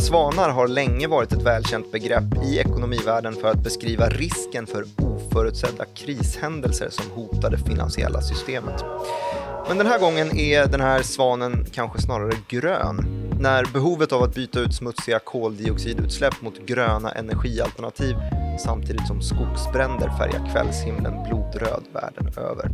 Svarta svanar har länge varit ett välkänt begrepp i ekonomivärlden för att beskriva risken för oförutsedda krishändelser som hotar det finansiella systemet. Men den här gången är den här svanen kanske snarare grön. När behovet av att byta ut smutsiga koldioxidutsläpp mot gröna energialternativ samtidigt som skogsbränder färgar kvällshimlen blodröd världen över.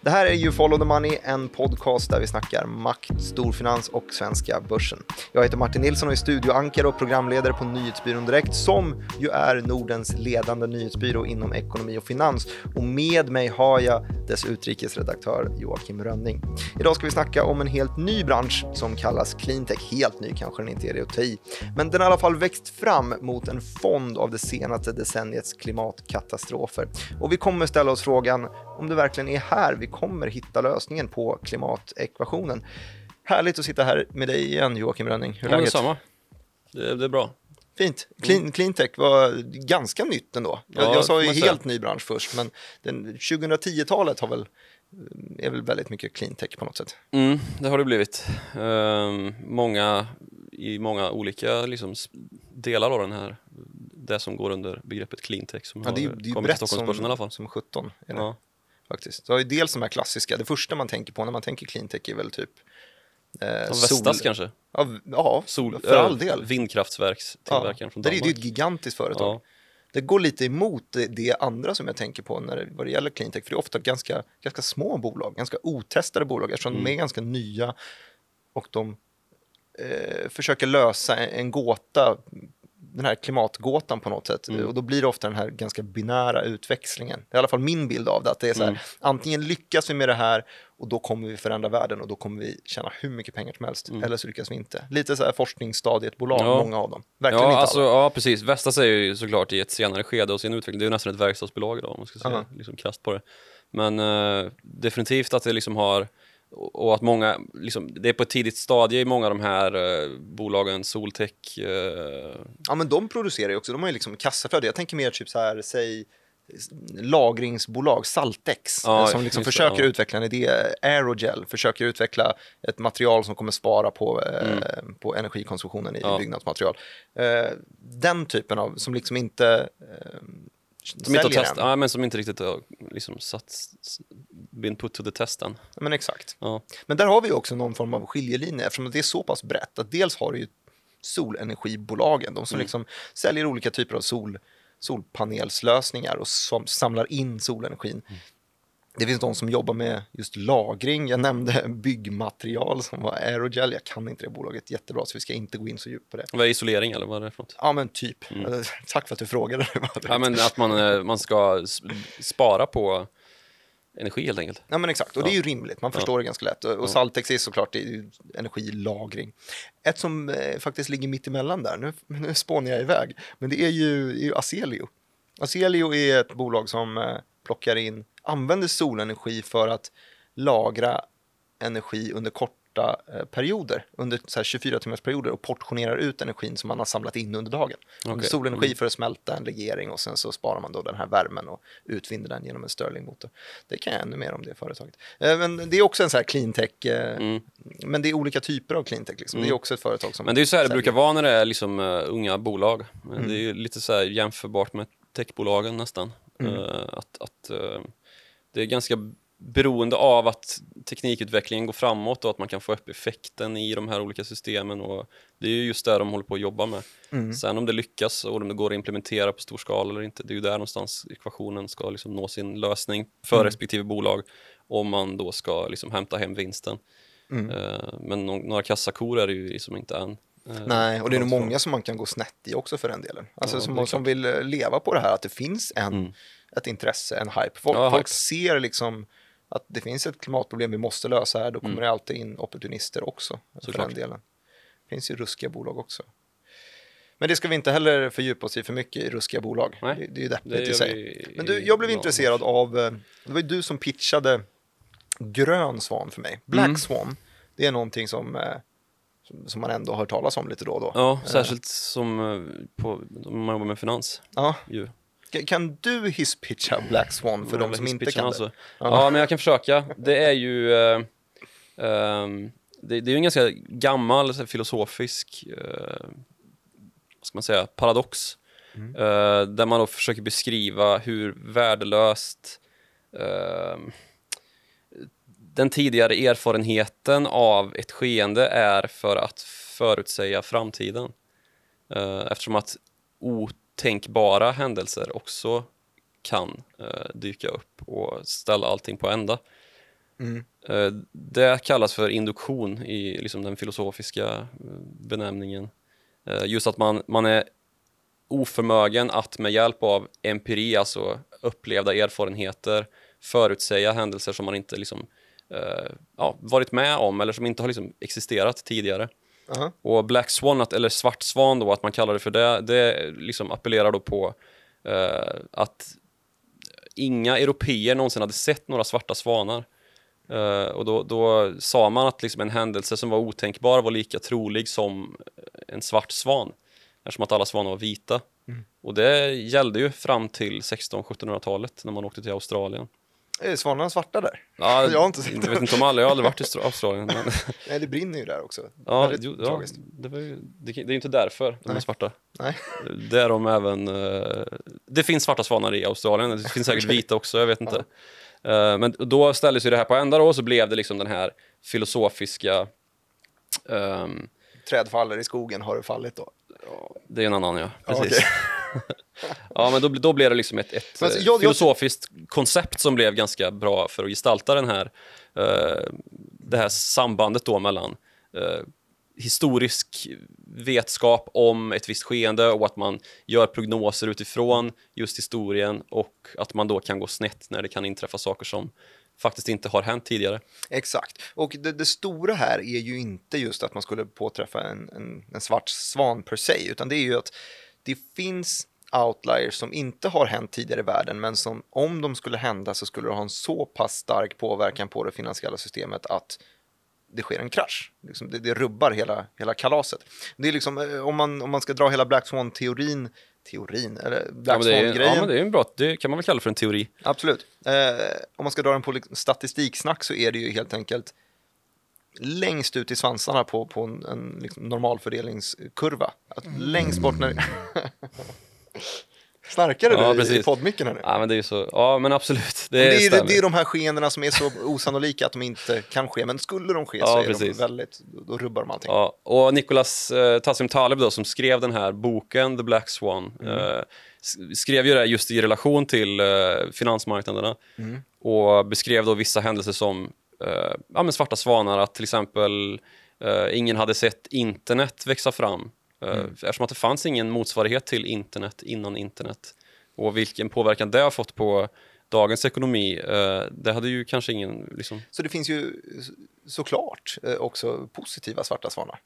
Det här är ju Follow the Money, en podcast där vi snackar makt, storfinans och svenska börsen. Jag heter Martin Nilsson och är studioankare och programledare på Nyhetsbyrån Direkt som ju är Nordens ledande nyhetsbyrå inom ekonomi och finans. Och med mig har jag dess utrikesredaktör Joakim Rönning. Idag ska vi snacka om en helt ny bransch som kallas cleantech. Helt ny kanske den inte är det att ta i, men den har i alla fall växt fram mot en fond av det senaste decenniet decenniets klimatkatastrofer. Och vi kommer ställa oss frågan om det verkligen är här vi kommer hitta lösningen på klimatekvationen. Härligt att sitta här med dig igen Joakim Rönning. Hur är ja, läget? Detsamma. Det, det är bra. Fint. Clean, Cleantech var ganska nytt ändå. Jag, Ja, jag sa ju helt ny bransch först, men den- 2010-talet har väl, är väl väldigt mycket cleantech på något sätt. Mm, det har det blivit. Ehm, många, I många olika liksom, delar av den här, det som går under begreppet cleantech som Ja, det är har det är kommit till Stockholmsbörsen i alla fall. som 17. Är det, Ja. faktiskt. Så har ju dels de här klassiska, det första man tänker på när man tänker cleantech är väl typ eh, Vestas kanske? Ja, ja Sol, för all del. Vindkraftverkstillverkaren från det är ju Danmark. ett gigantiskt företag. Ja. Det går lite emot det, det andra som jag tänker på när det, vad det gäller cleantech, för det är ofta ganska, ganska små bolag, ganska otestade bolag eftersom Mm. de är ganska nya och de eh, försöker lösa en, en gåta, den här klimatgåtan på något sätt. Mm. Och då blir det ofta den här ganska binära utväxlingen. Det är i alla fall min bild av det, att det är så här, Mm. antingen lyckas vi med det här och då kommer vi förändra världen och då kommer vi tjäna hur mycket pengar som helst, Mm. eller så lyckas vi inte. Lite så här forskningsstadiet-bolag, Ja. många av dem. Verkligen Ja, inte alltså, alla. ja, precis. Vestas är ju såklart i ett senare skede av sin utveckling. Det är ju nästan ett verkstadsbolag idag om man ska säga Aha. liksom krasst på det. Men eh, definitivt att det liksom har och att många, liksom, det är på ett tidigt stadie i många av de här eh, bolagen, Soltech, eh, Ja, men de producerar ju också, de har ju liksom kassaflöde. Jag tänker mer typ så här, säg lagringsbolag, Saltex, Ja, eh, som liksom just det, försöker ja. utveckla en idé, Aerogel, försöker utveckla ett material som kommer spara på, eh, på energikonsumtionen i Mm. Ja. byggnadsmaterial. Eh, den typen av, som liksom inte eh, som, inte test, ja, men som inte riktigt har liksom satt, been put to the test än. Men exakt. Ja. Men där har vi också någon form av skiljelinje eftersom det är så pass brett att dels har du ju solenergibolagen, de som Mm. liksom säljer olika typer av sol, solpanelslösningar och som samlar in solenergin. Mm. Det finns de som jobbar med just lagring. Jag nämnde byggmaterial som var Aerogel. Jag kan inte det bolaget jättebra så vi ska inte gå in så djupt på det. Vad är isolering eller vad är det för något? Ja men typ. Tack för att du frågade. Mm. Ja, men att man, eh, man ska spara på energi helt enkelt. Ja men exakt, och det är ju rimligt, man förstår det ganska lätt. Och, Saltex är såklart det är energilagring. Ett som eh, faktiskt ligger mitt emellan där, nu, nu spånar jag iväg, men det är ju, är ju Aselio. Aselio är ett bolag som eh, plockar in, använder solenergi för att lagra energi under korta eh, perioder, under så här 24 timmars perioder och portionerar ut energin som man har samlat in under dagen. Okej. Solenergi för att smälta en legering och sen så sparar man då den här värmen och utvinner den genom en Stirlingmotor. Det kan jag ännu mer om det företaget. Eh, Men det är också en så här clean tech, eh, Mm. men det är olika typer av clean tech. Liksom. Det är också ett företag som Men det är ju så här det brukar vara när det är liksom uh, unga bolag. Mm. Det är ju lite så här jämförbart med techbolagen nästan. Mm. Eh, att att det är ganska beroende av att teknikutvecklingen går framåt och att man kan få upp effekten i de här olika systemen och det är ju just det de håller på att jobba med. Mm. Sen om det lyckas och om det går att implementera på stor skala eller inte, det är ju där någonstans ekvationen ska liksom nå sin lösning för Mm. respektive bolag om man då ska liksom hämta hem vinsten. Mm. Eh, men några kassakor är det ju liksom inte än. Eh, Nej, och det är nog många som man kan gå snett i också för den delen. Alltså Ja, som, som vill eh, leva på det här, att det finns en, Mm. Ett intresse, en hype. Folk, Ja, folk hype. ser liksom att det finns ett klimatproblem vi måste lösa här, då kommer Mm. det alltid in opportunister också. för den delen. Det finns ju ruskiga bolag också. Men det ska vi inte heller fördjupa oss i för mycket i ruskiga bolag. Nej, det, det är ju deppigt i sig. Men du, jag blev intresserad av, eh, det var ju du som pitchade grön svan för mig. Black Mm. swan, det är någonting som, eh, som, man ändå har hört talas om lite då och då. Ja, särskilt som eh, på, man jobbar med finans. Ja. Ju. Kan- du hisspitcha Black Swan för de som inte kan alltså. det? Ja. men jag kan försöka. Det är ju... eh, ehm, det, det är ju en ganska gammal här, filosofisk eh, ska man säga, paradox. Eh, där man då försöker beskriva hur värdelöst eh, den tidigare erfarenheten av ett skeende är för att förutsäga framtiden. Eh, eftersom att otänkbara händelser också kan eh, dyka upp och ställa allting på ända. Eh, det kallas för induktion i liksom, den filosofiska eh, benämningen. Eh, just att man, man är oförmögen att med hjälp av empiri, alltså upplevda erfarenheter, förutsäga händelser som man inte liksom, eh, ja, varit med om eller som inte har liksom existerat tidigare. Aha. Och Black Swan, att, eller Svart Svan då, att man kallar det för det, det liksom appellerar då på eh, att inga europeer någonsin hade sett några svarta svanar. Eh, och då, då sa man att liksom en händelse som var otänkbar var lika trolig som en svart svan, eftersom att alla svanar var vita. Och det gällde ju fram till 1600-1700-talet när man åkte till Australien. Är svanarna svarta där? Ja, Jag har inte sett jag vet inte om alla, jag har aldrig varit i Austra- Australien. Men, Nej, det brinner ju där också. ja, Väldigt jo, ja, det, var ju, det, det är ju inte därför de är Nej. svarta. Nej. Det är de även... eh, det finns svarta svanar i Australien, det finns säkert vita också, jag vet inte. Eh, men då ställdes ju det här på ända då, och så blev det liksom den här filosofiska... ehm, Träd faller i skogen, har det fallit då? det är en annan, ja. Ja, Precis. Ja, men då, då blev det liksom ett, ett alltså, jag- jag- filosofiskt koncept som blev ganska bra för att gestalta den här, eh, det här sambandet då mellan eh, historisk vetskap om ett visst skeende och att man gör prognoser utifrån just historien och att man då kan gå snett när det kan inträffa saker som faktiskt inte har hänt tidigare. Exakt. Och det, det stora här är ju inte just att man skulle påträffa en, en, en svart svan per se, utan det är ju att det finns outliers som inte har hänt tidigare i världen, men som om de skulle hända så skulle det ha en så pass stark påverkan på det finansiella systemet att det sker en krasch. Liksom det, det rubbar hela, hela kalaset. Det är liksom, eh, om man, om man ska dra hela Black Swan-teorin, teorin, eller Ja, Black men det, är, Swan-grejen. ja, men det är en bra, det kan man väl kalla för en teori. Absolut. Eh, om man ska dra den på statistiksnack så är det ju helt enkelt längst ut i svansarna på, på en, en liksom normalfördelningskurva. Att längst bort när... Snarkar du Ja, i- i precis. poddmicken här nu? Ja, men det är ju så, ja men absolut, det, det, är, stämmer. det är de här skeendena som är så osannolika att de inte kan ske, men skulle de ske så Ja, är precis. de väldigt, då rubbar de allting. Ja, och Nicholas eh, Tassim Taleb då, som skrev den här boken The Black Swan Mm. eh, skrev ju det just i relation till eh, finansmarknaderna Mm. och beskrev då vissa händelser som ja, men svarta svanar, att till exempel eh, ingen hade sett internet växa fram eh, Mm. eftersom att det fanns ingen motsvarighet till internet innan internet och vilken påverkan det har fått på dagens ekonomi, eh, det hade ju kanske ingen liksom, Så det finns ju så- såklart eh, också positiva svarta svanar.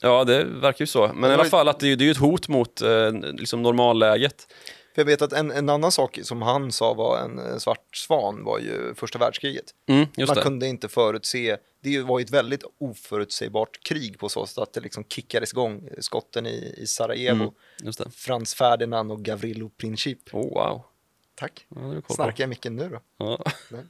Ja, det verkar ju så. Men det i alla fall att det, är det är ett hot mot eh, liksom normalläget. För jag vet att en, en annan sak som han sa var en eh, svart svan var ju första världskriget. Mm, just Man det. kunde inte förutse, det var ju ett väldigt oförutsägbart krig på så sätt att det liksom kickades igång, eh, skotten i, i Sarajevo, Mm, just det. Frans Ferdinand och Gavrilo Princip. Oh, wow. Tack. Ja. Snarkar jag micken nu då? Ja. Nej.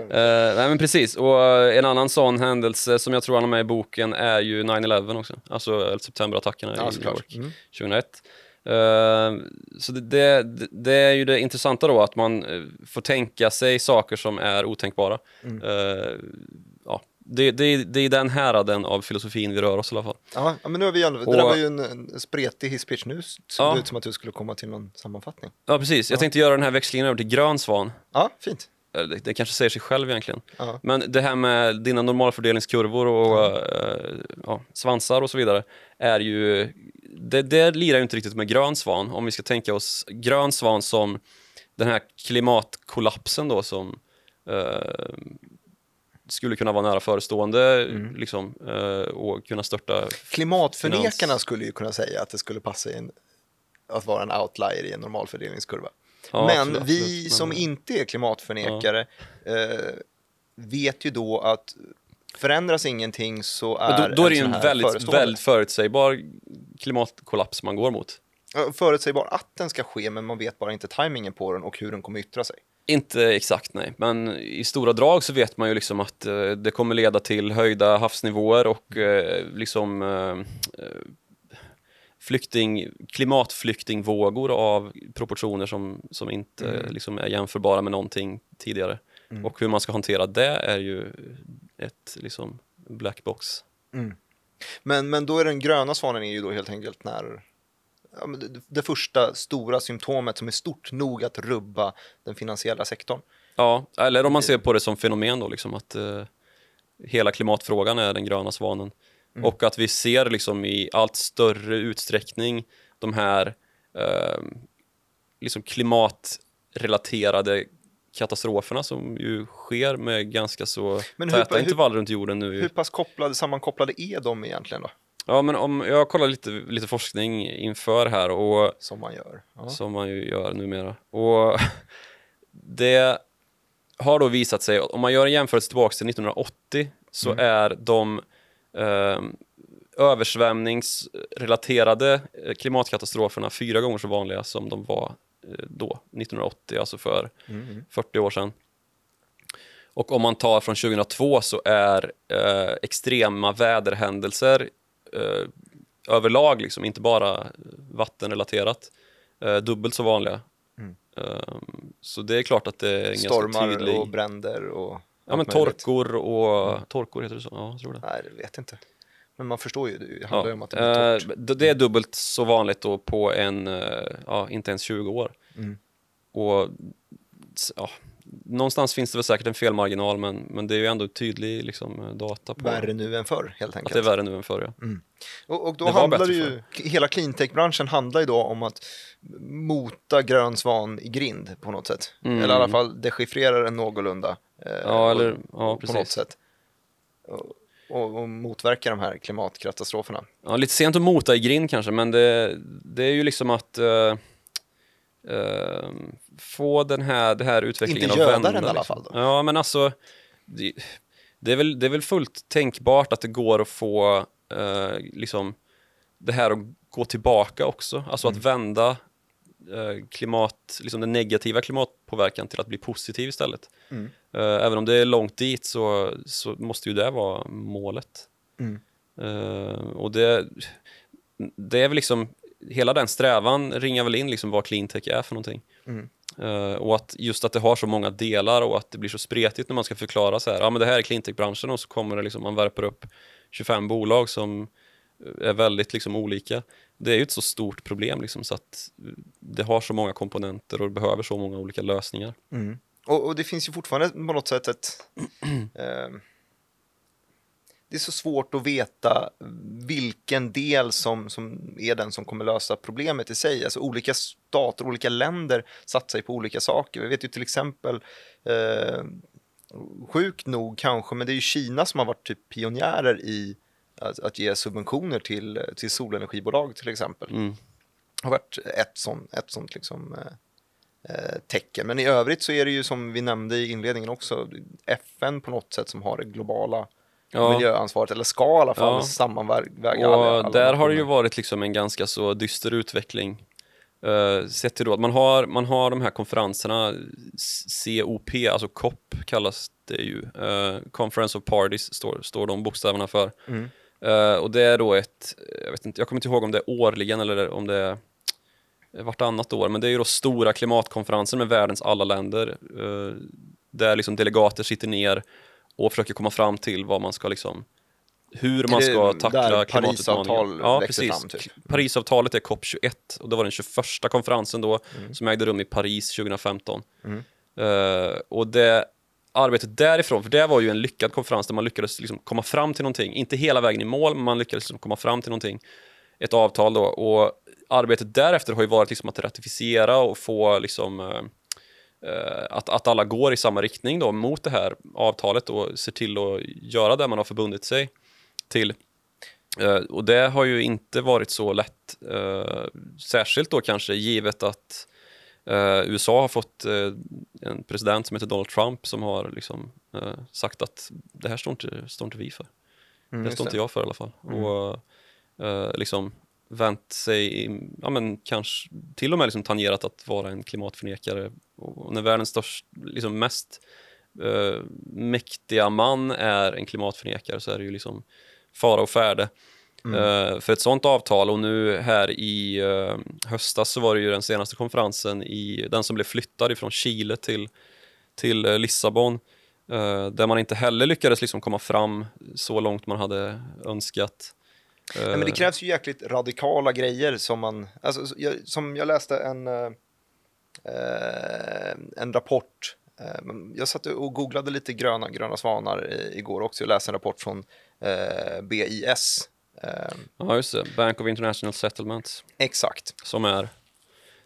Eh, nej, men precis. Och en annan sån händelse som jag tror han har med i boken är ju 9-11 också. Alltså septemberattackerna Ja, i New. York Mm. 2001. Eh, så det, det, det är ju det intressanta då, att man eh, får tänka sig saker som är otänkbara. Mm. Eh, ja, det, det, det är den häraden av filosofin vi rör oss i alla fall. Ja, ja, men nu har vi det där var ju en, en spretig hisspitch nu, såg Ja. det ut som att du skulle komma till någon sammanfattning. Ja, precis. Jag tänkte göra den här växlingen över till grön svan. Ja, fint. Eller Det, det kanske säger sig själv egentligen. Ja. Men det här med dina normalfördelningskurvor och eh, ja, svansar och så vidare är ju... Det, det lirar ju inte riktigt med grön svan om vi ska tänka oss grön svan som den här klimatkollapsen då som eh, skulle kunna vara nära förestående liksom, eh, och kunna störta... Klimatförnekarna Finans. skulle ju kunna säga att det skulle passa in att vara en outlier i en normalfördelningskurva. Ja, men absolut, vi absolut. Men- som inte är klimatförnekare eh, vet ju då att förändras ingenting så är då, då är det ju en väldigt, väldigt förutsägbar klimatkollaps man går mot. Förutsägbar att den ska ske, men man vet bara inte tajmingen på den och hur den kommer yttra sig. Inte exakt nej, men i stora drag så vet man ju liksom att eh, det kommer leda till höjda havsnivåer och eh, liksom eh, eh, flykting, klimatflyktingvågor av proportioner som, som inte Mm. liksom är jämförbara med någonting tidigare. Mm. Och hur man ska hantera det är ju ett liksom black box. Men, men då är den gröna svanen är ju då helt enkelt när ja, det, det första stora symptomet som är stort nog att rubba den finansiella sektorn. Ja, eller om man ser på det som fenomen då, liksom att eh, hela klimatfrågan är den gröna svanen. Mm. Och att vi ser liksom i allt större utsträckning de här eh, liksom klimatrelaterade katastroferna som ju sker med ganska så Men hur- täta hur- intervaller runt jorden nu. Hur pass kopplade, sammankopplade är de egentligen då? Ja, men om jag kollar lite, lite forskning inför här och Som man gör. Ja. som man ju gör numera. Och det har då visat sig, om man gör en jämförelse tillbaka till 1980 så Mm. är de eh, översvämningsrelaterade klimatkatastroferna fyra gånger så vanliga som de var då, 1980, alltså för Mm. 40 år sedan. Och om man tar från 2002 så är eh, extrema väderhändelser eh, överlag, liksom, inte bara vattenrelaterat, eh, dubbelt så vanliga. Mm. Eh, så det är klart att det är en ganska Stormar tydlig... och bränder och Ja, men torkor och... Torkor heter det så? Ja, jag tror det. Nej, det vet inte. Men man förstår ju, det Ja, handlar ju om att det blir eh, torrt. d- det är dubbelt så vanligt då på en, eh, ja, inte ens 20 år. Mm. Och ja, någonstans finns det väl säkert en felmarginal, men, men det är ju ändå tydlig liksom, eh, data på Värre nu än förr helt att enkelt. det är värre nu än förr. Ja. Och, och då Det handlar ju, hela cleantech-branschen handlar ju då om att mota grön svan i grind på något sätt. Mm. Eller i alla fall dechiffrera den någorlunda. eh, Ja, eller- ja, på precis. något sätt. Och, och, motverka de här klimatkatastroferna. Ja, lite sent att mota i grind kanske, men det, det är ju liksom att eh, eh, få den här, den här utvecklingen Inte att göda vända. den i alla liksom. fall då. Ja, men alltså, det, det, är väl, det är väl fullt tänkbart att det går att få eh, liksom, det här att gå tillbaka också, alltså Mm. att vända klimat, liksom den negativa klimatpåverkan till att bli positiv istället. Mm. Eh, även om det är långt dit så, så måste ju det vara målet. Mm. Eh, och det, det är väl liksom, hela den strävan ringar väl in liksom vad cleantech är för någonting. Mm. Eh, och att just att det har så många delar och att det blir så spretigt när man ska förklara så här, ja men det här är cleantech-branschen och så kommer det liksom, man värper upp 25 bolag som är väldigt liksom olika. Det är ju ett så stort problem liksom så att det har så många komponenter och behöver så många olika lösningar. Mm. Och, och det finns ju fortfarande på något sätt ett... ehm, det är så svårt att veta vilken del som, som är den som kommer lösa problemet i sig. Alltså olika stater, olika länder satsar ju på olika saker. Vi vet ju till exempel, eh, sjukt nog kanske, men det är ju Kina som har varit typ pionjärer i att, att ge subventioner till, till solenergibolag till exempel Mm. har varit ett sånt, ett sånt liksom, eh, eh, tecken. Men i övrigt så är det ju som vi nämnde i inledningen också FN på något sätt som har det globala Ja. miljöansvaret, eller ska i alla fall Ja. sammanväga alla, Och alla där har det ju varit liksom en ganska så dyster utveckling. Uh, sett till då att man har, man har de här konferenserna, COP, alltså COP kallas det ju. Eh, Conference of Parties står, står de bokstäverna för. Mm. Eh, och det är då ett, jag vet inte, jag kommer inte ihåg om det är årligen eller om det är vartannat år, men det är ju då stora klimatkonferenser med världens alla länder. eh, där liksom delegater sitter ner och försöker komma fram till vad man ska liksom hur man ska tackla klimatutmaningen. Ja, precis. fram, typ? Parisavtalet är COP21 och det var den 21 konferensen då Mm. som ägde rum i Paris 2015. Eh, och det arbetet därifrån, för det var ju en lyckad konferens där man lyckades liksom komma fram till någonting, inte hela vägen i mål, men man lyckades liksom komma fram till någonting, ett avtal då. Och arbetet därefter har ju varit liksom att ratificera och få liksom eh, eh att, att alla går i samma riktning då mot det här avtalet och ser till att göra det man har förbundit sig till. Eh, och det har ju inte varit så lätt, eh, särskilt då kanske givet att eh, USA har fått eh, en president som heter Donald Trump som har liksom, eh, sagt att det här står inte, står inte vi för. Mm, det står inte jag för i alla fall. Mm. Och liksom vänt sig, ja men kanske till och med liksom tangerat att vara en klimatförnekare. Och när världens störst, liksom mest mäktiga man är en klimatförnekare så är det ju liksom fara och färde. Eh, för ett sånt avtal. Och nu här i eh, höstas så var det ju den senaste konferensen, i, den som blev flyttad ifrån Chile till, till eh, Lissabon, där man inte heller lyckades liksom komma fram så långt man hade önskat. Nej, men det krävs ju jäkligt radikala grejer som man, alltså, som jag läste en, en rapport, jag satt och googlade lite gröna, gröna svanar igår också, jag läste en rapport från eh, BIS. Eh, Ja, just det. Bank of International Settlements, exakt. som är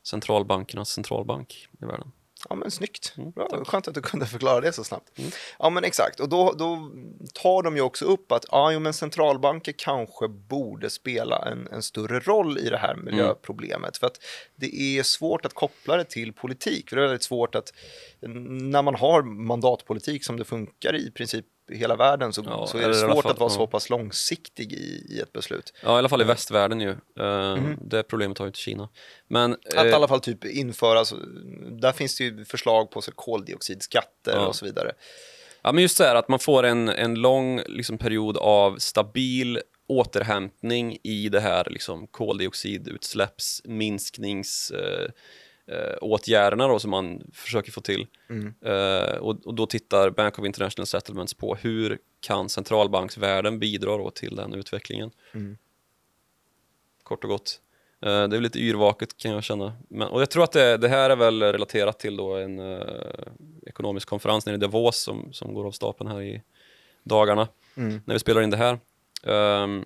centralbankernas centralbank i världen. Ja men snyggt. Mm, Bra. Skönt att du kunde förklara det så snabbt. Ja men exakt, och då, då tar de ju också upp att ja, jo, men centralbanker kanske borde spela en, en större roll i det här miljöproblemet. För att det är svårt att koppla det till politik. För det är väldigt svårt att när man har mandatpolitik som det funkar i princip i hela världen så, Ja, så är det svårt fall- att vara ja. så pass långsiktig i, i ett beslut. Ja, i alla fall i västvärlden ju. Eh, Det problemet har ju inte Kina. Men Att eh, i alla fall typ införa, så- där finns det ju förslag på så koldioxidskatter Ja. och så vidare. Ja, men just det här att man får en, en lång liksom, period av stabil återhämtning i det här liksom, koldioxidutsläppsminsknings eh, eh, åtgärderna då, som man försöker få till. Eh, och, och då tittar Bank of International Settlements på hur kan centralbanksvärlden bidra då till den utvecklingen. Kort och gott. Eh, det är lite yrvaket kan jag känna. Men, och jag tror att det, det här är väl relaterat till då en eh, ekonomisk konferens nere i Davos som, som går av stapeln här i dagarna när vi spelar in det här. Ehm,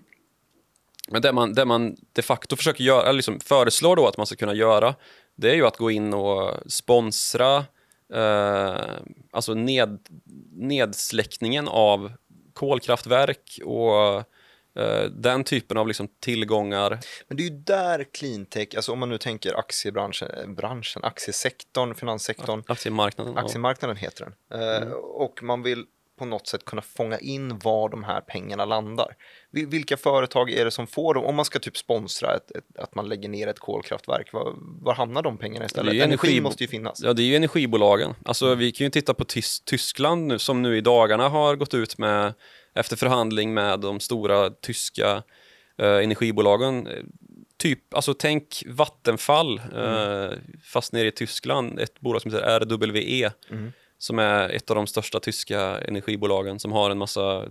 men det man, det man de facto försöker göra, eller liksom föreslår då att man ska kunna göra, det är ju att gå in och sponsra eh, alltså ned, nedsläckningen av kolkraftverk och eh, den typen av liksom tillgångar. Men det är ju där cleantech, alltså om man nu tänker aktiebranschen, eh, branschen, aktiesektorn, finanssektorn, Aktiemarknaden. ja. aktiemarknaden heter den. Eh, Och man vill på något sätt kunna fånga in var de här pengarna landar. Vil- Vilka företag är det som får dem? Om man ska typ sponsra ett, ett, att man lägger ner ett kolkraftverk, var, var hamnar de pengarna istället? Energi energi- måste ju finnas. Ja, det är ju energibolagen. Alltså, vi kan ju titta på Tys- Tyskland nu, som nu i dagarna har gått ut med, efter förhandling med de stora tyska eh, energibolagen, typ, alltså tänk Vattenfall, eh, fast nere i Tyskland, ett bolag som heter RWE, som är ett av de största tyska energibolagen som har en massa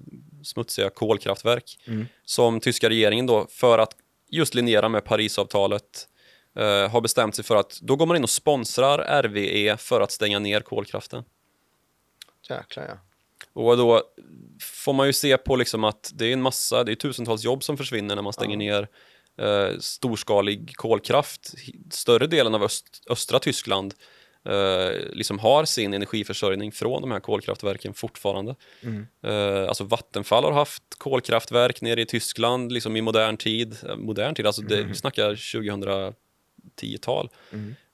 smutsiga kolkraftverk, som tyska regeringen då, för att just linjera med Parisavtalet, eh, har bestämt sig för att då går man in och sponsrar RWE för att stänga ner kolkraften. Jäklar ja. Och då får man ju se på liksom att det är en massa, det är tusentals jobb som försvinner när man stänger ner eh, storskalig kolkraft. Större delen av öst, östra Tyskland eh, liksom har sin energiförsörjning från de här kolkraftverken fortfarande. Eh, alltså Vattenfall har haft kolkraftverk nere i Tyskland liksom i modern tid. Eh, Modern tid, alltså det, vi snackar 2010-tal.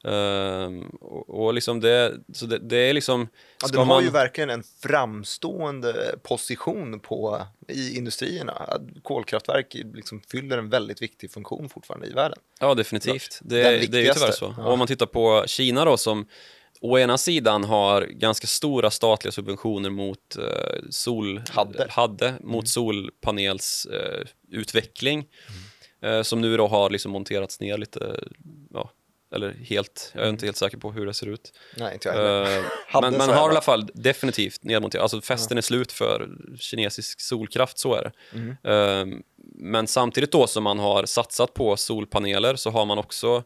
Ehm, och, och liksom det, så det, det är liksom... Ja, den har man- ju verkligen en framstående position på, i industrierna. Kolkraftverk liksom fyller en väldigt viktig funktion fortfarande i världen. Ja, definitivt. Det, Den det är ju tyvärr så. Ja. Och om man tittar på Kina då som å ena sidan har ganska stora statliga subventioner mot eh, sol... Hade. mot solpanelsutveckling. Eh, utveckling, eh, som nu då har liksom monterats ner lite, ja, eller helt, jag är inte helt säker på hur det ser ut. Nej, inte jag heller. Eh, men man har i alla fall definitivt nedmonterat, alltså festen är slut för kinesisk solkraft, så är det. Mm. Eh, men samtidigt då som man har satsat på solpaneler så har man också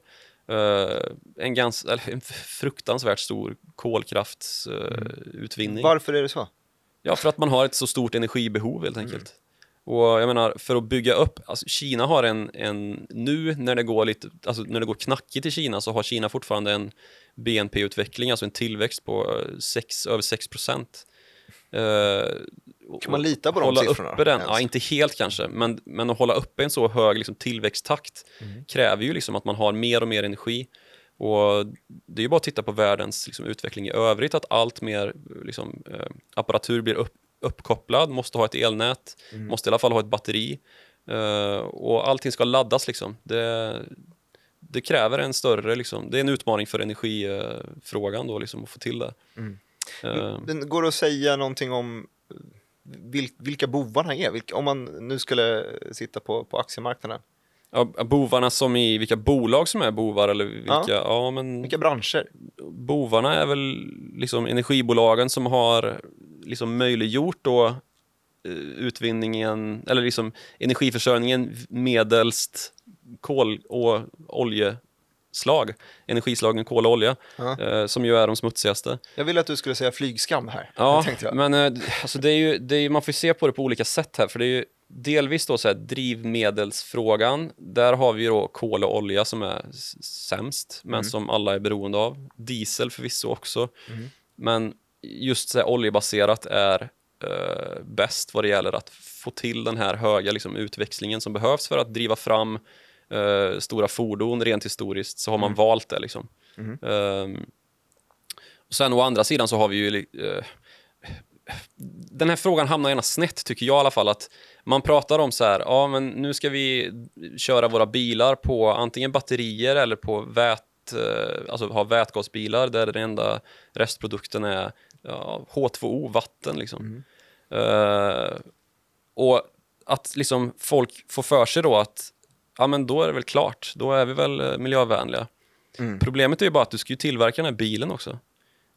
eh, en, eller en fruktansvärt stor kolkraftsutvinning. Varför är det så? Ja, för att man har ett så stort energibehov helt enkelt. Och jag menar, för att bygga upp, alltså Kina har en, en, nu när det går lite, alltså när det går knackigt i Kina så har Kina fortfarande en BNP-utveckling, alltså en tillväxt på eh, sex, över 6 procent. Kan man lita på de hålla siffrorna Uppe den, ens? ja, inte helt kanske, men, men att hålla uppe en så hög liksom, tillväxttakt Mm. kräver ju liksom att man har mer och mer energi. Och det är ju bara att titta på världens liksom, utveckling i övrigt, att allt mer liksom, eh, apparatur blir upp, uppkopplad, måste ha ett elnät, Mm. måste i alla fall ha ett batteri. Eh, och allting ska laddas liksom. Det, det kräver en större, liksom, det är en utmaning för energifrågan då, liksom, att få till det. Mm. Den går det att säga någonting om vil, vilka bovarna är, vilka, om man nu skulle sitta på, på aktiemarknaden. Ja, bovarna som i vilka bolag som är bovar eller vilka, ja, ja men vilka branscher? Bovarna är väl liksom energibolagen som har liksom möjliggjort då eh, utvinningen, eller liksom energiförsörjningen medelst kol och olje slag, energislagen kol och olja, ja. eh, som ju är de smutsigaste. Jag ville att du skulle säga flygskam här. Ja, men eh, alltså det är ju, det är, man får se på det på olika sätt här, för det är ju delvis då så här, drivmedelsfrågan. Där har vi då kol och olja som är sämst, men mm. som alla är beroende av. Diesel förvisso också, mm. men just så här, oljebaserat är eh, bäst vad det gäller att få till den här höga liksom, utväxlingen som behövs för att driva fram eh, stora fordon rent historiskt så har man mm. valt det. Liksom. Mm. Eh, och sen å andra sidan så har vi ju eh, den här frågan hamnar gärna snett tycker jag i alla fall att man pratar om så här, ja men nu ska vi köra våra bilar på antingen batterier eller på vät, eh, alltså ha vätgasbilar där den enda restprodukten är ja, H2O, vatten liksom. Mm. Uh, och att liksom folk får för sig då att ja men då är det väl klart, då är vi väl eh, miljövänliga. Mm. Problemet är ju bara att du ska ju tillverka den här bilen också.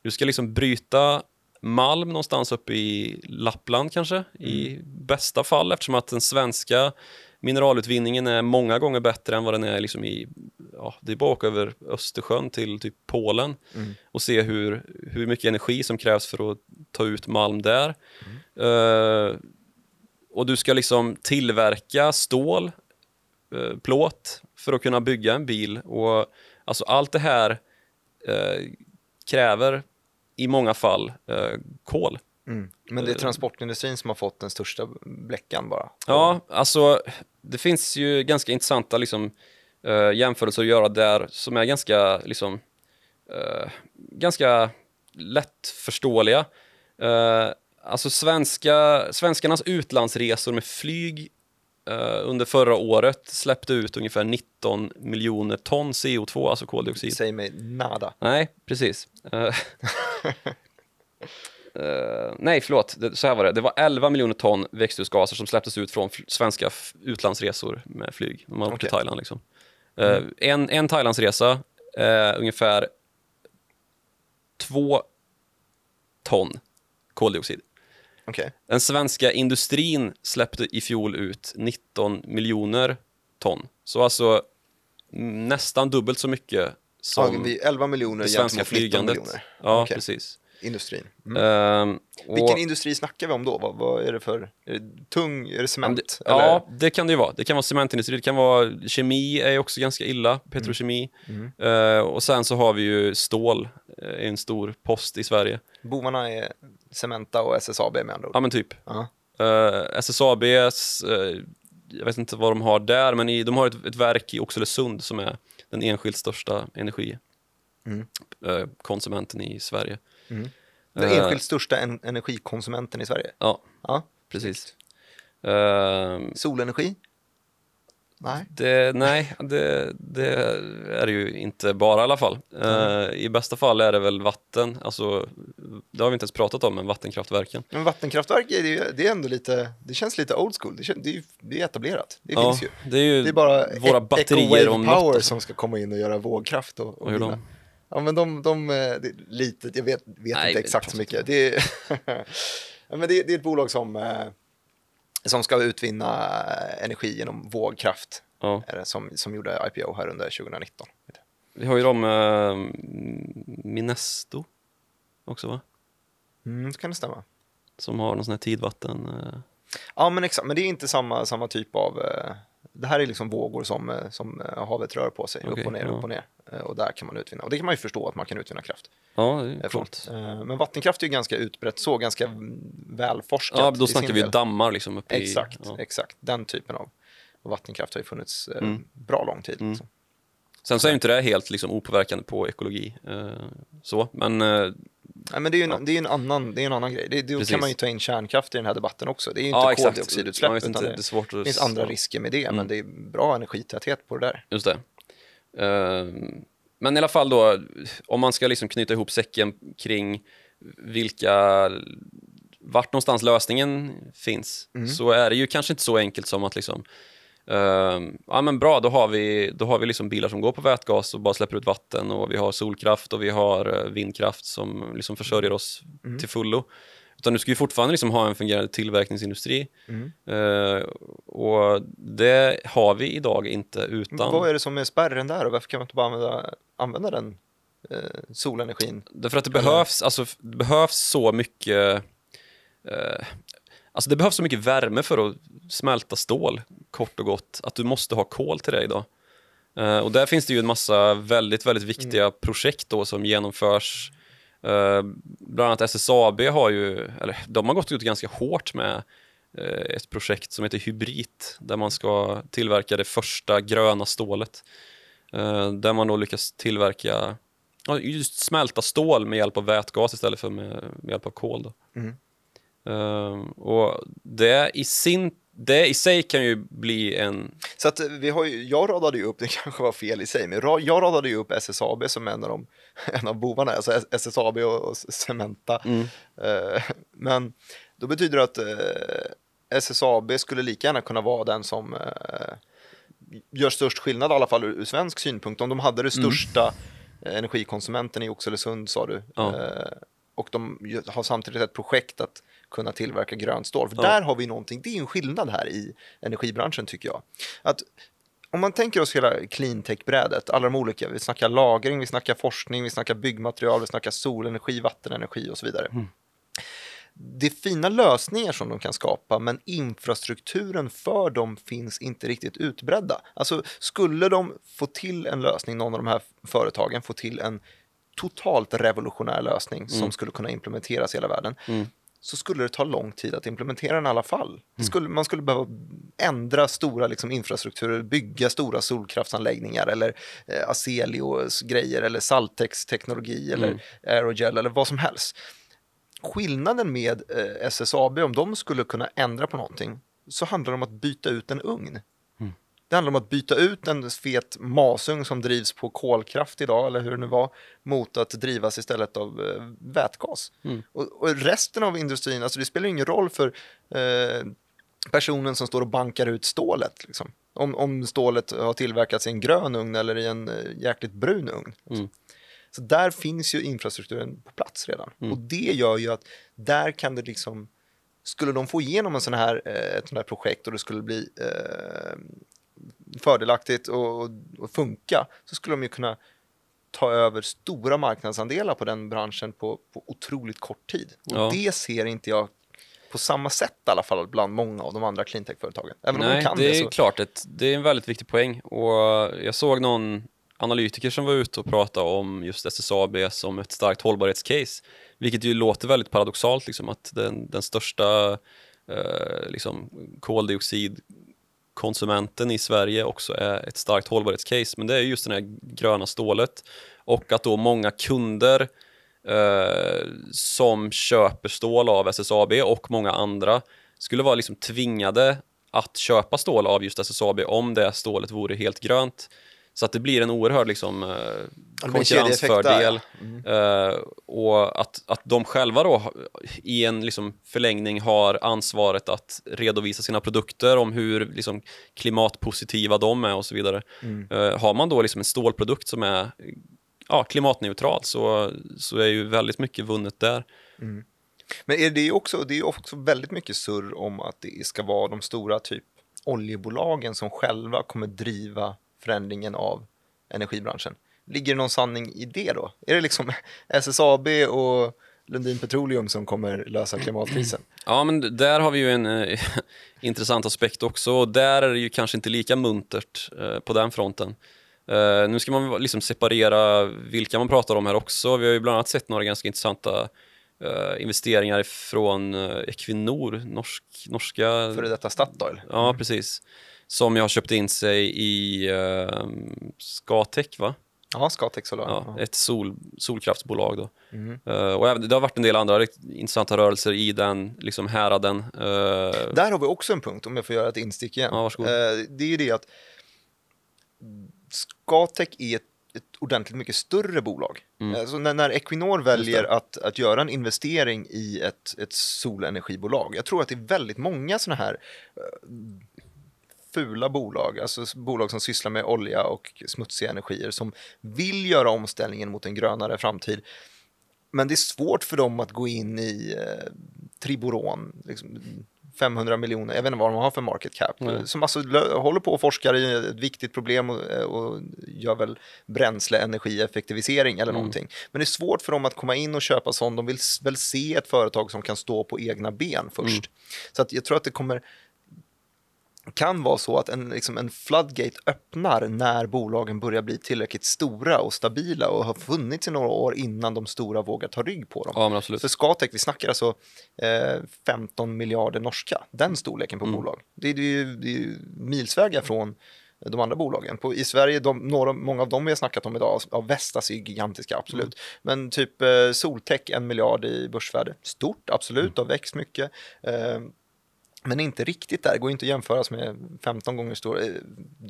Du ska liksom bryta malm någonstans uppe i Lappland kanske, mm. i bästa fall eftersom att den svenska mineralutvinningen är många gånger bättre än vad den är liksom i, ja, det är bara att åka över Östersjön till typ Polen mm. och se hur, hur mycket energi som krävs för att ta ut malm där. Mm. Uh, och du ska liksom tillverka stål Eh, plåt för att kunna bygga en bil. Och alltså allt det här eh, kräver i många fall kol. Mm. Men det är eh, transportindustrin som har fått den största bläckan bara? Ja, alltså det finns ju ganska intressanta liksom, eh, jämförelser att göra där som är ganska, liksom, eh, ganska lättförståeliga. Eh, alltså svenska, svenskarnas utlandsresor med flyg Uh, under förra året släppte ut ungefär 19 miljoner ton CO2, alltså koldioxid. Säg mig nada. Nej, precis. Uh, uh, nej, förlåt, det, så här var det. Det var 11 miljoner ton växthusgaser som släpptes ut från svenska utlandsresor med flyg. De har okay. till Thailand. Liksom. Mm. En, en Thailandsresa är ungefär två ton koldioxid. Okay. Den svenska industrin släppte i fjol ut 19 miljoner ton. Så alltså nästan dubbelt så mycket som ja, 11 miljoner det svenska flygandet. Ja, okay. precis. Industrin. Mm. Um, Vilken och, industri snackar vi om då? Vad, vad är det för? Är det tung? Är det cement? Det, ja, det kan det ju vara. Det kan vara cementindustri, det kan vara kemi är också ganska illa, petrokemi. Mm. Mm. Uh, och sen så har vi ju stål, uh, en stor post i Sverige. Bovarna är Cementa och SSAB med andra ord? Ja men typ. Uh -huh. uh, SSABs, uh, jag vet inte vad de har där, men i, de har ett, ett verk i Oxelösund som är den enskilt största energikonsumenten mm. uh, i Sverige. Mm. Den enskilt största en energikonsumenten i Sverige? Ja, ja. precis. Solenergi? Nej, det, nej det, det, är det ju inte bara i alla fall. Mm. Uh, I bästa fall är det väl vatten, alltså, det har vi inte ens pratat om, men vattenkraftverken. Men vattenkraftverk, är det, är ändå lite, det känns lite old school, det, det, är, det är etablerat, det ja, finns ju. Det är ju det är bara våra batterier om Power något. som ska komma in och göra vågkraft. Och, och de? Ja men de, de eh, lite, jag vet, vet nej, inte exakt så mycket. Det är, men det, det, är ett bolag som eh, som ska utvinna energi genom vågkraft. Ja. Är det, som, som gjorde IPO här under 2019. Vi har ju de eh, Minesto också va? Mm, det kan det stämma. Som har någon sån här tidvatten. Eh. Ja men exakt, men det är inte samma, samma typ av eh, det här är liksom vågor som, eh, som eh, havet rör på sig, okay, upp och ner, ja. upp och ner. Eh, och där kan man utvinna, och det kan man ju förstå att man kan utvinna kraft. Ja. Men vattenkraft är ju ganska utbrett, så ganska välforskat. Ja, då snackar vi dammar liksom uppe Exakt, ja. exakt. Den typen av vattenkraft har ju funnits mm. bra lång tid. Mm. Liksom. Sen så är ju inte det helt liksom opåverkande på ekologi, så, men Nej, men det är ju en, ja. det är en, annan, det är en annan grej. Det, då kan man ju ta in kärnkraft i den här debatten också. Det är ju inte ja, koldioxidutsläpp, utan inte, det, det, svårt det finns andra risker med det, mm. men det är bra energitäthet på det där. Just det. Uh, men i alla fall då, om man ska liksom knyta ihop säcken kring vilka vart någonstans lösningen finns Mm. så är det ju kanske inte så enkelt som att liksom ehm, ja men bra, då har vi, då har vi liksom bilar som går på vätgas och bara släpper ut vatten och vi har solkraft och vi har eh, vindkraft som liksom försörjer oss Mm. till fullo. Utan du ska ju fortfarande liksom ha en fungerande tillverkningsindustri Mm. Eh, och det har vi idag inte utan Vad är det som är spärren där och varför kan man inte bara använda, använda den eh, solenergin? Därför att det Eller- behövs, alltså, det behövs så mycket Alltså det behövs så mycket värme för att smälta stål, kort och gott, att du måste ha kol till det idag. Eh, och där finns det ju en massa väldigt, väldigt viktiga projekt då som genomförs. Eh, bland annat SSAB har ju, eller de har gått ut ganska hårt med eh, ett projekt som heter Hybrid, där man ska tillverka det första gröna stålet. Där man då lyckas tillverka, just smälta stål med hjälp av vätgas istället för med, med hjälp av kol. Då. Mm. Eh, och det i, sin, det i sig kan ju bli en... Så att vi har ju, jag radade ju upp, det kanske var fel i sig, men jag radade ju upp SSAB som en av, de, en av bovarna, alltså SSAB och, och Cementa. Eh, men då betyder det att eh, SSAB skulle lika gärna kunna vara den som eh, gör störst skillnad, i alla fall ur, ur svensk synpunkt. Om de hade det största eh, energikonsumenten i Oxelösund, sa du, Ja. eh, och de har samtidigt ett projekt att kunna tillverka grönt stål. För Ja. där har vi någonting, det är en skillnad här i energibranschen tycker jag. Att om man tänker oss hela cleantech-brädet, alla de olika, vi snackar lagring, vi snackar forskning, vi snackar byggmaterial, vi snackar solenergi, vattenenergi och så vidare. Det är fina lösningar som de kan skapa, men infrastrukturen för dem finns inte riktigt utbredda. Alltså, skulle de få till en lösning, någon av de här företagen, få till en totalt revolutionär lösning som skulle kunna implementeras i hela världen, så skulle det ta lång tid att implementera den i alla fall. Det skulle, man skulle behöva ändra stora liksom, infrastrukturer, bygga stora solkraftsanläggningar eller eh, Acelios grejer eller Saltex teknologi eller Aerogel eller vad som helst. Skillnaden med eh, SSAB, om de skulle kunna ändra på någonting, så handlar det om att byta ut en ugn. Det handlar om att byta ut en fet masugn som drivs på kolkraft idag, eller hur det nu var, mot att drivas istället av eh, vätgas. Och, och resten av industrin, alltså det spelar ingen roll för eh, personen som står och bankar ut stålet. Liksom. Om, om stålet har tillverkats i en grön ugn eller i en eh, jäkligt brun ugn. Mm. Så där finns ju infrastrukturen på plats redan. Och det gör ju att där kan det liksom, skulle de få igenom en sån här, eh, ett sånt här projekt och det skulle bli eh, fördelaktigt och, och, och funka, så skulle de ju kunna ta över stora marknadsandelar på den branschen på, på otroligt kort tid. Och Ja. det ser inte jag på samma sätt i alla fall bland många av de andra cleantech-företagen. Även om de Nej, kan det det, är så... klart att det är en väldigt viktig poäng. Och jag såg någon analytiker som var ute och pratade om just SSAB som ett starkt hållbarhetscase. Vilket ju låter väldigt paradoxalt, liksom, att den, den största eh, liksom, konsumenten i Sverige också är ett starkt hållbarhetscase. Men det är just det här gröna stålet. Och att då många kunder eh, som köper stål av SSAB och många andra skulle vara liksom tvingade att köpa stål av just SSAB om det stålet vore helt grönt. Så att det blir en oerhörd liksom, eh, konkurrensfördel. där, Eh, och att, att de själva då i en liksom förlängning har ansvaret att redovisa sina produkter om hur liksom klimatpositiva de är och så vidare. Eh, har man då liksom en stålprodukt som är ja, klimatneutral så, så är ju väldigt mycket vunnet där. Men är det, också, det är ju också väldigt mycket surr om att det ska vara de stora typ oljebolagen som själva kommer driva förändringen av energibranschen. Ligger det någon sanning i det då? Är det liksom SSAB och Lundin Petroleum som kommer lösa klimatkrisen? Ja, men där har vi ju en eh, intressant aspekt också. Och där är det ju kanske inte lika muntert eh, på den fronten. Eh, nu ska man liksom separera vilka man pratar om här också. Vi har ju bland annat sett några ganska intressanta eh, investeringar från eh, Equinor, norsk, norska... Före detta Statoil? Ja, precis. Som jag köpt in sig i uh, Scatec, va? Ja, Scatec Solar. Ja, ett sol, solkraftsbolag då. Mhm. Eh, och det har varit en del andra intressanta rörelser i den liksom häraden. Eh, Där har vi också en punkt, om jag får göra ett instick igen. Ja. Eh, det är ju det att Scatec är ett, ett ordentligt mycket större bolag. Alltså när, när Equinor väljer att, att göra en investering i ett, ett solenergibolag, jag tror att det är väldigt många sådana här eh, fula bolag, alltså bolag som sysslar med olja och smutsiga energier som vill göra omställningen mot en grönare framtid. Men det är svårt för dem att gå in i eh, Triboron, liksom 500 miljoner, jag vet inte vad de har för market cap, Nej. som alltså håller på och forskar i ett viktigt problem och, eh, och gör väl bränsle, energieffektivisering eller någonting. Men det är svårt för dem att komma in och köpa sånt, de vill väl se ett företag som kan stå på egna ben först. Så att jag tror att det kommer kan vara så att en, liksom en floodgate öppnar när bolagen börjar bli tillräckligt stora och stabila och har funnits i några år innan de stora vågar ta rygg på dem. Ja, men absolut. För Scatec, vi snackar alltså eh, 15 miljarder norska, den storleken på Mm. bolag. Det är, det, är ju, det är ju milsvägar från de andra bolagen. På, I Sverige, de, några, många av dem vi har snackat om idag, av Vestas är gigantiska, absolut. Mm. Men typ eh, Soltech, en miljard i börsvärde. Stort, absolut, Mm. har växt mycket. Eh, men inte riktigt där, går inte att jämföras med 15 gånger större, eh,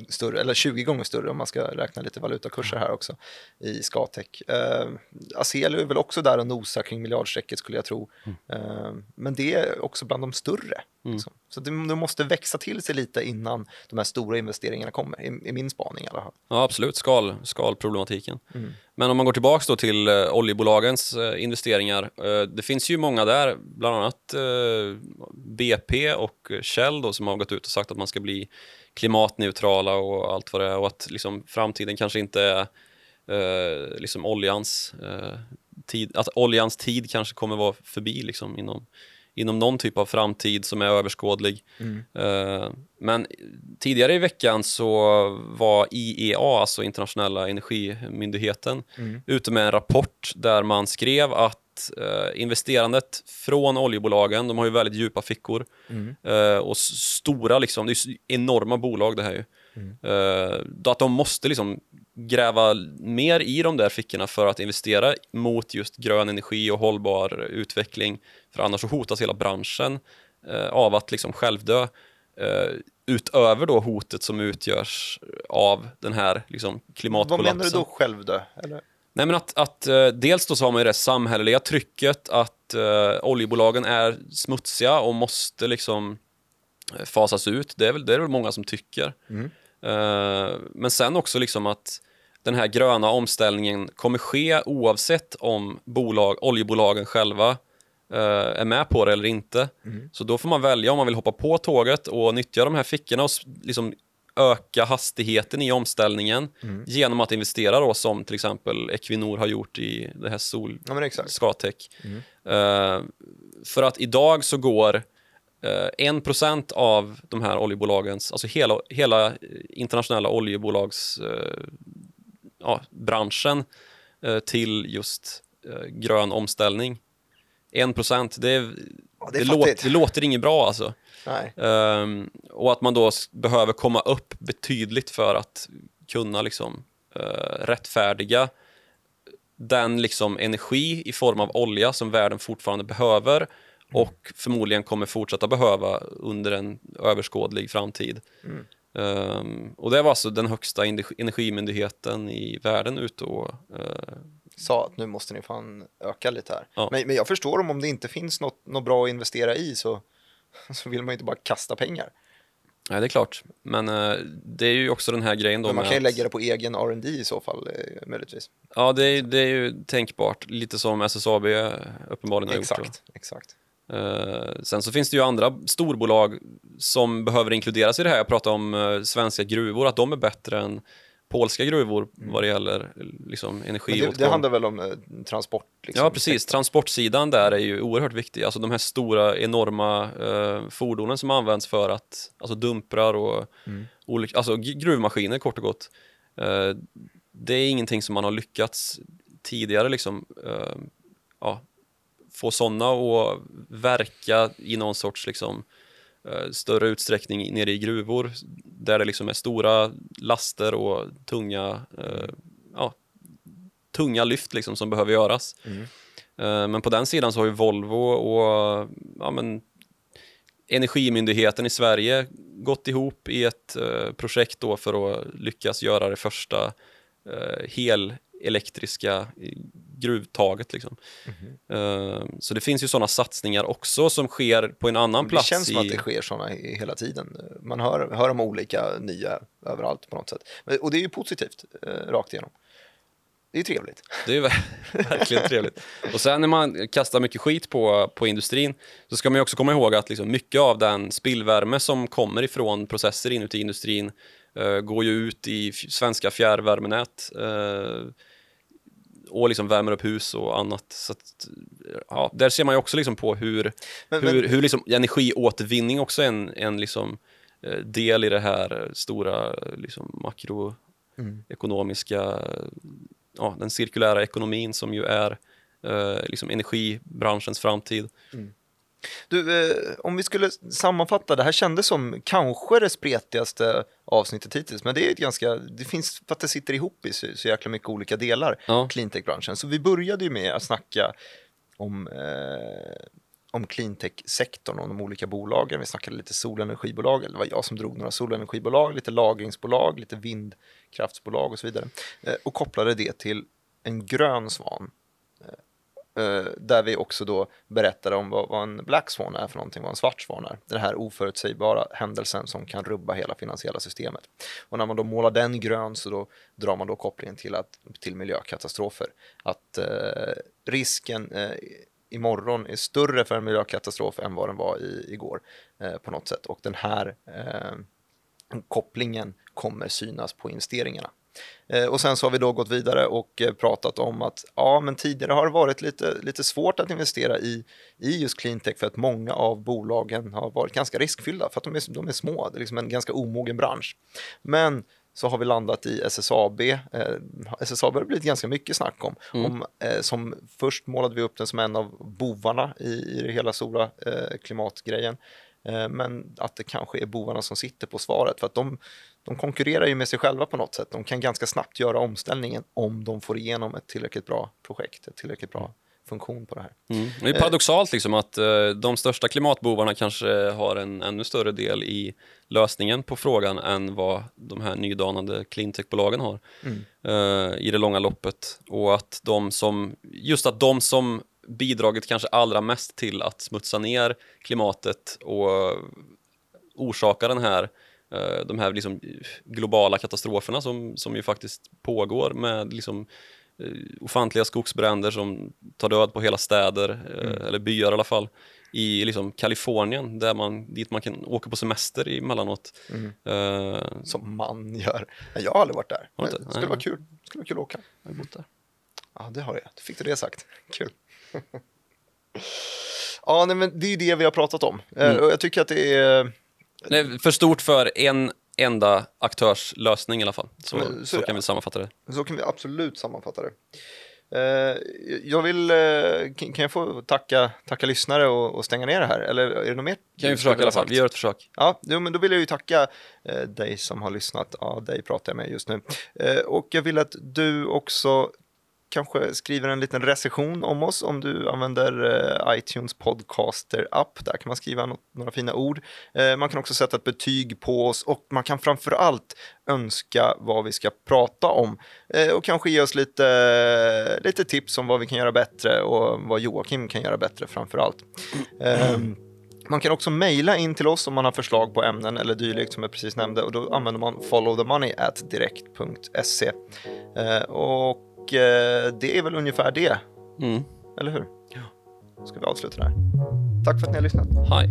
större, eller 20 gånger större om man ska räkna lite valutakurser här också i Scatec. Eh, Aselio är väl också där och nosar kring miljardstrecket skulle jag tro. Eh, men det är också bland de större. Liksom. Så det, det måste växa till sig lite innan de här stora investeringarna kommer, i, i min spaning i alla fall. Ja, absolut. Skal, skalproblematiken. Mm. Men om man går tillbaka då till eh, oljebolagens eh, investeringar. Eh, det finns ju många där, bland annat eh, BP och Shell då, som har gått ut och sagt att man ska bli klimatneutrala och allt vad det är och att liksom, framtiden kanske inte är eh, liksom oljans eh, tid, att oljans tid kanske kommer vara förbi liksom, inom, inom någon typ av framtid som är överskådlig. Eh, men tidigare i veckan så var IEA, alltså internationella energimyndigheten, ute med en rapport där man skrev att eh, investerandet från oljebolagen, de har ju väldigt djupa fickor eh, och s- stora, liksom, det är enorma bolag det här ju. Då att de måste liksom gräva mer i de där fickorna för att investera mot just grön energi och hållbar utveckling. För annars så hotas hela branschen eh, av att liksom självdö. Eh, utöver då hotet som utgörs av den här liksom, Vad klimatkollapsen. menar du då självdö? Eller? Nej, men att, att eh, dels då så har man ju det samhälleliga trycket att eh, oljebolagen är smutsiga och måste liksom eh, fasas ut. Det är väl, det är väl många som tycker. Eh, men sen också liksom att den här gröna omställningen kommer ske oavsett om bolag, oljebolagen själva eh, är med på det eller inte. Så då får man välja om man vill hoppa på tåget och nyttja de här fickorna och liksom öka hastigheten i omställningen genom att investera då som till exempel Equinor har gjort i det här sol Ja, exakt. Scatec. Eh, för att idag så går eh, 1% av de här oljebolagens, alltså hela, hela eh, internationella oljebolags eh, ja, branschen eh, till just eh, grön omställning. 1% det, är, Ja, det, det låter, det låter inget bra alltså. Ehm, och att man då behöver komma upp betydligt för att kunna liksom, eh, rättfärdiga den liksom energi i form av olja som världen fortfarande behöver och förmodligen kommer fortsätta behöva under en överskådlig framtid. Ehm, och det var alltså den högsta energi- energimyndigheten i världen ute och eh, Sa att nu måste ni fan öka lite här. Ja. Men, men jag förstår dem om det inte finns något, något bra att investera i så, så vill man ju inte bara kasta pengar. Nej, det är klart. Men eh, det är ju också den här grejen då Men man kan ju att- lägga det på egen R&D i så fall, eh, möjligtvis. Ja, det är, det är ju tänkbart. Lite som SSAB uppenbarligen har gjort. Exakt, exakt. Eh, sen så finns det ju andra storbolag som behöver inkluderas i det här. Jag pratar om eh, svenska gruvor, att de är bättre än polska gruvor vad det gäller liksom, Men det, energiåtgång. det handlar väl om eh, transport? Liksom. Ja, precis. Transportsidan där är ju oerhört viktig. Alltså de här stora, enorma eh, fordonen som används för att, alltså dumprar och olika, alltså gruvmaskiner kort och gott. Eh, det är ingenting som man har lyckats tidigare liksom, eh, ja, få sådana att verka i någon sorts liksom, eh, större utsträckning nere i gruvor där det liksom är stora laster och tunga, eh, ja, tunga lyft liksom som behöver göras. Eh, Men på den sidan så har ju Volvo och ja, men, Energimyndigheten i Sverige gått ihop i ett eh, projekt då för att lyckas göra det första eh, helelektriska gruvtaget. Liksom. Eh, så det finns ju sådana satsningar också som sker på en annan Det plats. känns som i... att det sker sådana hela tiden. Man hör, hör om olika nya överallt på något sätt. Och det är ju positivt, eh, rakt igenom. Det är trevligt. Det är verkligen trevligt. Och sen när man kastar mycket skit på, på industrin så ska man ju också komma ihåg att liksom mycket av den spillvärme som kommer ifrån processer inuti industrin eh, går ju ut i f- svenska fjärrvärmenät eh, och liksom värmer upp hus och annat. Så att, ja, där ser man ju också liksom på hur, Men- hur, men- hur liksom energiåtervinning också är en, en liksom, eh, del i det här eh, stora liksom, makroekonomiska ja, den cirkulära ekonomin som ju är eh, liksom energibranschens framtid. Du, eh, om vi skulle sammanfatta, det här kändes som kanske det spretigaste avsnittet hittills, men det är ett ganska, det finns, för att det sitter ihop i så, så jäkla mycket olika delar, Ja. cleantech-branschen. Så vi började ju med att snacka om, eh, om cleantech-sektorn och de olika bolagen. Vi snackade lite solenergibolag, eller det var jag som drog några solenergibolag, lite lagringsbolag, lite vindkraftsbolag och så vidare. Eh, och kopplade det till en grön svan. Eh, där vi också då berättade om vad, vad en black swan är för någonting, vad en svart svan är. Den här oförutsägbara händelsen som kan rubba hela finansiella systemet. Och när man då målar den grön så då drar man då kopplingen till, att, till miljökatastrofer. Att eh, risken eh, imorgon är större för en miljökatastrof än vad den var i, igår eh, på något sätt. Och den här eh, kopplingen kommer synas på investeringarna. Eh, Och sen så har vi då gått vidare och eh, pratat om att ja, men tidigare har det varit lite, lite svårt att investera i, i just cleantech för att många av bolagen har varit ganska riskfyllda för att de är, de är små. Det är liksom en ganska omogen bransch. Men så har vi landat i SSAB. Eh, SSAB har det blivit ganska mycket snack om. om eh, som först målade vi upp den som en av bovarna i, i det hela stora eh, klimatgrejen. Eh, men att det kanske är bovarna som sitter på svaret för att de, de konkurrerar ju med sig själva på något sätt. De kan ganska snabbt göra omställningen om de får igenom ett tillräckligt bra projekt, ett tillräckligt bra funktion på det här. Mm. Det är paradoxalt liksom att eh, de största klimatbovarna kanske har en ännu större del i lösningen på frågan än vad de här nydanande cleantech-bolagen har eh, i det långa loppet. Och att de som, just att de som bidragit kanske allra mest till att smutsa ner klimatet och orsaka den här, eh, de här liksom globala katastroferna som, som ju faktiskt pågår med liksom eh, ofantliga skogsbränder som tar död på hela städer, eh, eller byar i alla fall, i liksom Kalifornien, där man, dit man kan åka på semester emellanåt. Eh, Som man gör. Jag har aldrig varit där. Det skulle Nej. vara kul. Det skulle vara kul att åka. jag har bott där. Ja, det har jag. Då fick du det sagt. Kul. ja, nej, men det är ju det vi har pratat om. Eh, Mm. Jag tycker att det är... Nej, för stort för en enda aktörs lösning i alla fall. Så, så så, kan vi sammanfatta det. Så kan vi absolut sammanfatta det. Eh, Jag vill, eh, kan jag få tacka, tacka lyssnare och, och stänga ner det här? Eller är det något mer? Kan vi försöka i alla fall. Vi gör ett försök. Ja, jo, men då vill jag ju tacka eh, dig som har lyssnat. Ja, dig pratar jag med just nu. Och jag vill att du också kanske skriver en liten recension om oss om du använder eh, iTunes Podcaster-app. Där kan man skriva något, några fina ord. Eh, man kan också sätta ett betyg på oss och man kan framför allt önska vad vi ska prata om eh, och kanske ge oss lite, lite tips om vad vi kan göra bättre och vad Joakim kan göra bättre framför allt. Mm. Ehm, man kan också mejla in till oss om man har förslag på ämnen eller dylikt som jag precis nämnde och då använder man followthemoney at direkt.se. Eh, och eh, det är väl ungefär det, Mm. eller hur? Ja. Ska vi avsluta där? Tack för att ni har lyssnat. Hej.